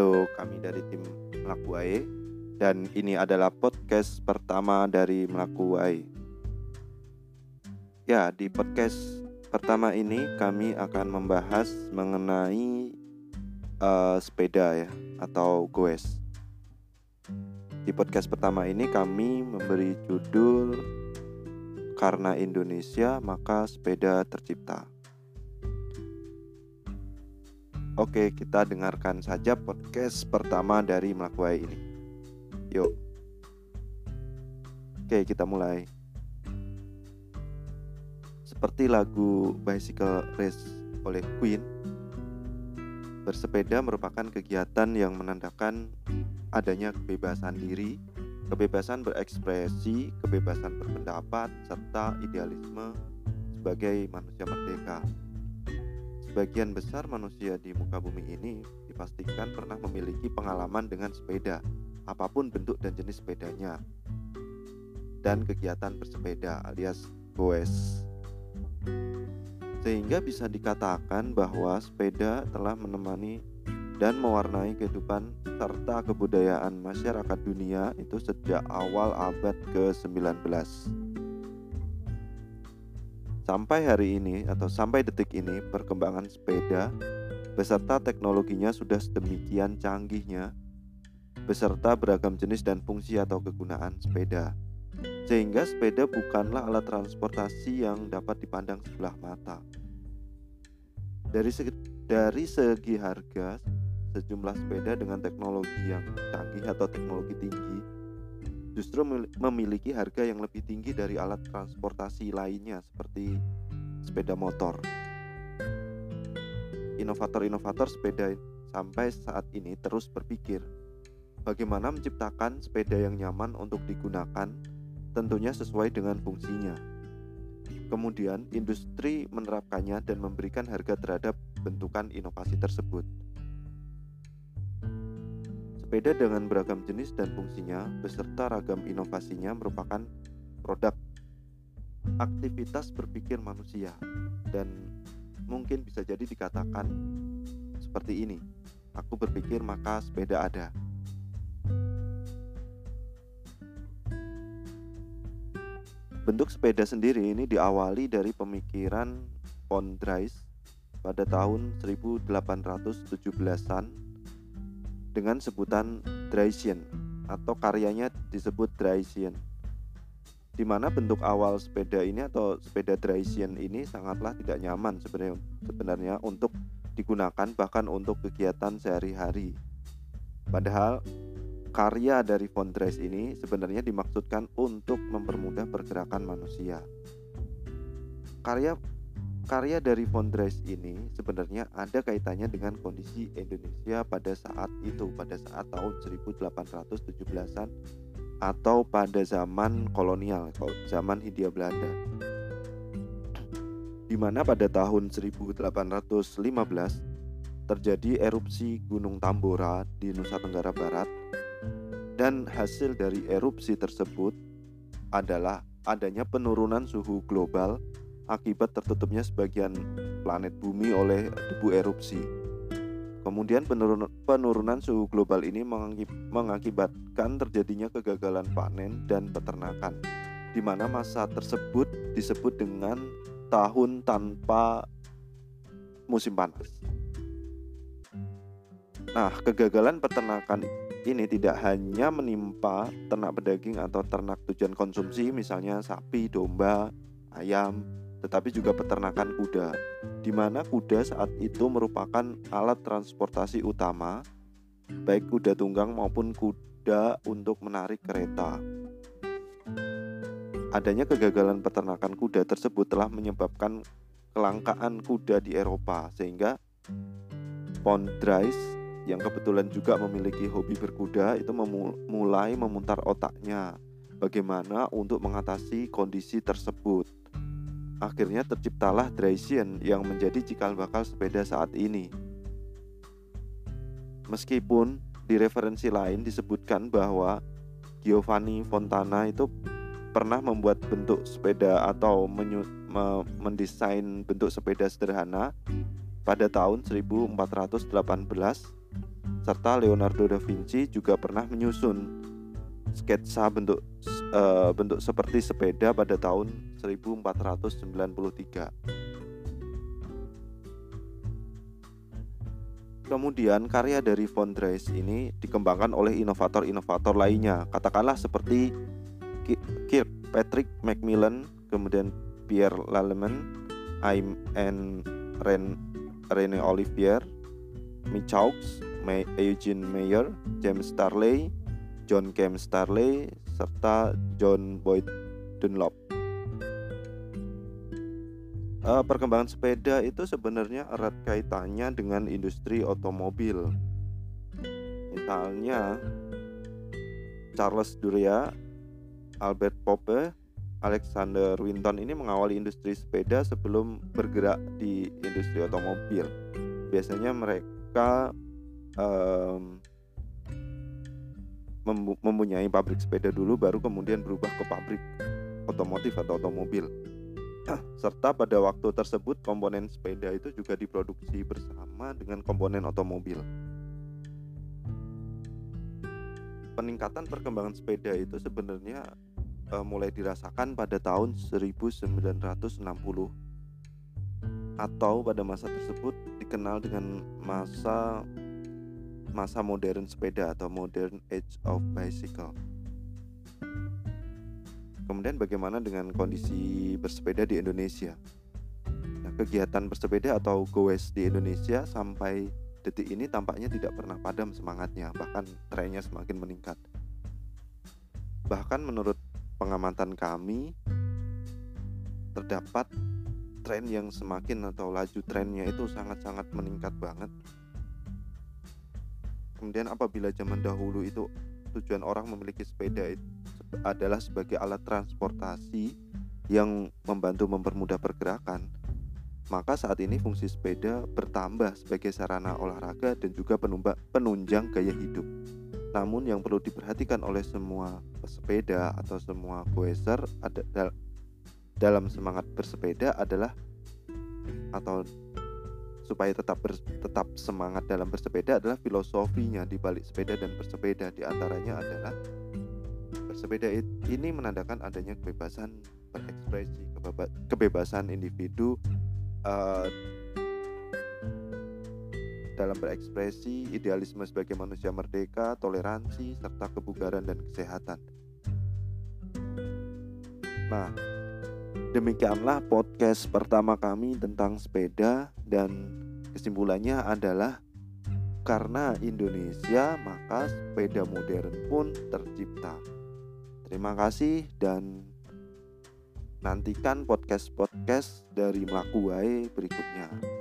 Halo, kami dari tim Melaku AE dan ini adalah podcast pertama dari Melaku AE. Ya, di podcast pertama ini kami akan membahas mengenai uh, sepeda ya atau goes. Di podcast pertama ini kami memberi judul Karena Indonesia maka sepeda tercipta. Oke, kita dengarkan saja podcast pertama dari Melakuai ini. Yuk. Oke, kita mulai. Seperti lagu Bicycle Race oleh Queen, bersepeda merupakan kegiatan yang menandakan adanya kebebasan diri, kebebasan berekspresi, kebebasan berpendapat, serta idealisme sebagai manusia merdeka. Sebagian besar manusia di muka bumi ini dipastikan pernah memiliki pengalaman dengan sepeda, apa pun bentuk dan jenis sepedanya, dan kegiatan bersepeda alias goes. Sehingga bisa dikatakan bahwa sepeda telah menemani dan mewarnai kehidupan serta kebudayaan masyarakat dunia itu sejak awal abad ke-19. Sampai hari ini atau sampai detik ini perkembangan sepeda beserta teknologinya sudah sedemikian canggihnya beserta beragam jenis dan fungsi atau kegunaan sepeda. Sehingga sepeda bukanlah alat transportasi yang dapat dipandang sebelah mata. Dari segi, dari segi harga, sejumlah sepeda dengan teknologi yang canggih atau teknologi tinggi justru memiliki harga yang lebih tinggi dari alat transportasi lainnya seperti sepeda motor. Inovator-inovator sepeda sampai saat ini terus berpikir bagaimana menciptakan sepeda yang nyaman untuk digunakan tentunya sesuai dengan fungsinya. Kemudian industri menerapkannya dan memberikan harga terhadap bentukan inovasi tersebut. Sepeda dengan beragam jenis dan fungsinya beserta ragam inovasinya merupakan produk aktivitas berpikir manusia dan mungkin bisa jadi dikatakan seperti ini. Aku berpikir maka sepeda ada. Bentuk sepeda sendiri ini diawali dari pemikiran von Drais pada tahun 1817-an dengan sebutan Draisian atau karyanya disebut Draisian di mana bentuk awal sepeda ini atau sepeda Draisian ini sangatlah tidak nyaman sebenarnya sebenarnya untuk digunakan bahkan untuk kegiatan sehari-hari. Padahal karya dari von Drais ini sebenarnya dimaksudkan untuk mempermudah pergerakan manusia. Karya Karya dari von Drais ini sebenarnya ada kaitannya dengan kondisi Indonesia pada saat itu, pada saat tahun 1817-an atau pada zaman kolonial, zaman Hindia Belanda. Di mana pada tahun 1815 terjadi erupsi Gunung Tambora di Nusa Tenggara Barat dan hasil dari erupsi tersebut adalah adanya penurunan suhu global akibat tertutupnya sebagian planet bumi oleh debu erupsi. Kemudian penurunan, penurunan suhu global ini mengakibatkan terjadinya kegagalan panen dan peternakan, di mana masa tersebut disebut dengan tahun tanpa musim panas. Nah, kegagalan peternakan ini tidak hanya menimpa ternak pedaging atau ternak tujuan konsumsi, misalnya sapi, domba, ayam, tetapi juga peternakan kuda, di mana kuda saat itu merupakan alat transportasi utama, baik kuda tunggang maupun kuda untuk menarik kereta. Adanya kegagalan peternakan kuda tersebut telah menyebabkan kelangkaan kuda di Eropa, sehingga Pondrais yang kebetulan juga memiliki hobi berkuda itu memulai memutar otaknya bagaimana untuk mengatasi kondisi tersebut. Akhirnya terciptalah Draisian yang menjadi cikal bakal sepeda saat ini. Meskipun di referensi lain disebutkan bahwa Giovanni Fontana itu pernah membuat bentuk sepeda atau menyu, me, mendesain bentuk sepeda sederhana pada tahun 1418 serta Leonardo da Vinci juga pernah menyusun sketsa bentuk uh, bentuk seperti sepeda pada tahun 1493. Kemudian karya dari von Drais ini dikembangkan oleh inovator-inovator lainnya, katakanlah seperti Kirkpatrick Macmillan, kemudian Pierre Lallemand, Aim and Ren, Rene Olivier, Michaux, Eugene Mayer, James Starley, John Cam Starley, serta John Boyd Dunlop uh, perkembangan sepeda itu sebenarnya erat kaitannya dengan industri otomobil. Misalnya Charles Duria, Albert Pope, Alexander Winton ini mengawali industri sepeda sebelum bergerak di industri otomobil. Biasanya mereka um, mempunyai pabrik sepeda dulu, baru kemudian berubah ke pabrik otomotif atau otomobil. Serta pada waktu tersebut komponen sepeda itu juga diproduksi bersama dengan komponen otomobil. Peningkatan perkembangan sepeda itu sebenarnya uh, mulai dirasakan pada tahun 1960 atau pada masa tersebut dikenal dengan masa masa modern sepeda atau modern age of bicycle. Kemudian bagaimana dengan kondisi bersepeda di Indonesia? Nah, kegiatan bersepeda atau goes di Indonesia sampai detik ini tampaknya tidak pernah padam semangatnya, bahkan trennya semakin meningkat. Bahkan menurut pengamatan kami terdapat tren yang semakin atau laju trennya itu sangat-sangat meningkat banget. Kemudian apabila zaman dahulu itu tujuan orang memiliki sepeda itu adalah sebagai alat transportasi yang membantu mempermudah pergerakan, maka saat ini fungsi sepeda bertambah sebagai sarana olahraga dan juga penunjang gaya hidup. Namun yang perlu diperhatikan oleh semua pesepeda atau semua goeser ada dalam semangat bersepeda adalah atau supaya tetap tetap semangat dalam bersepeda adalah filosofinya di balik sepeda dan bersepeda di antaranya adalah Bersepeda ini menandakan adanya kebebasan berekspresi, kebebasan individu uh, dalam berekspresi, idealisme sebagai manusia merdeka, toleransi, serta kebugaran dan kesehatan. Nah, demikianlah podcast pertama kami tentang sepeda dan kesimpulannya adalah karena Indonesia maka sepeda modern pun tercipta. Terima kasih dan nantikan podcast-podcast dari Melakuai berikutnya.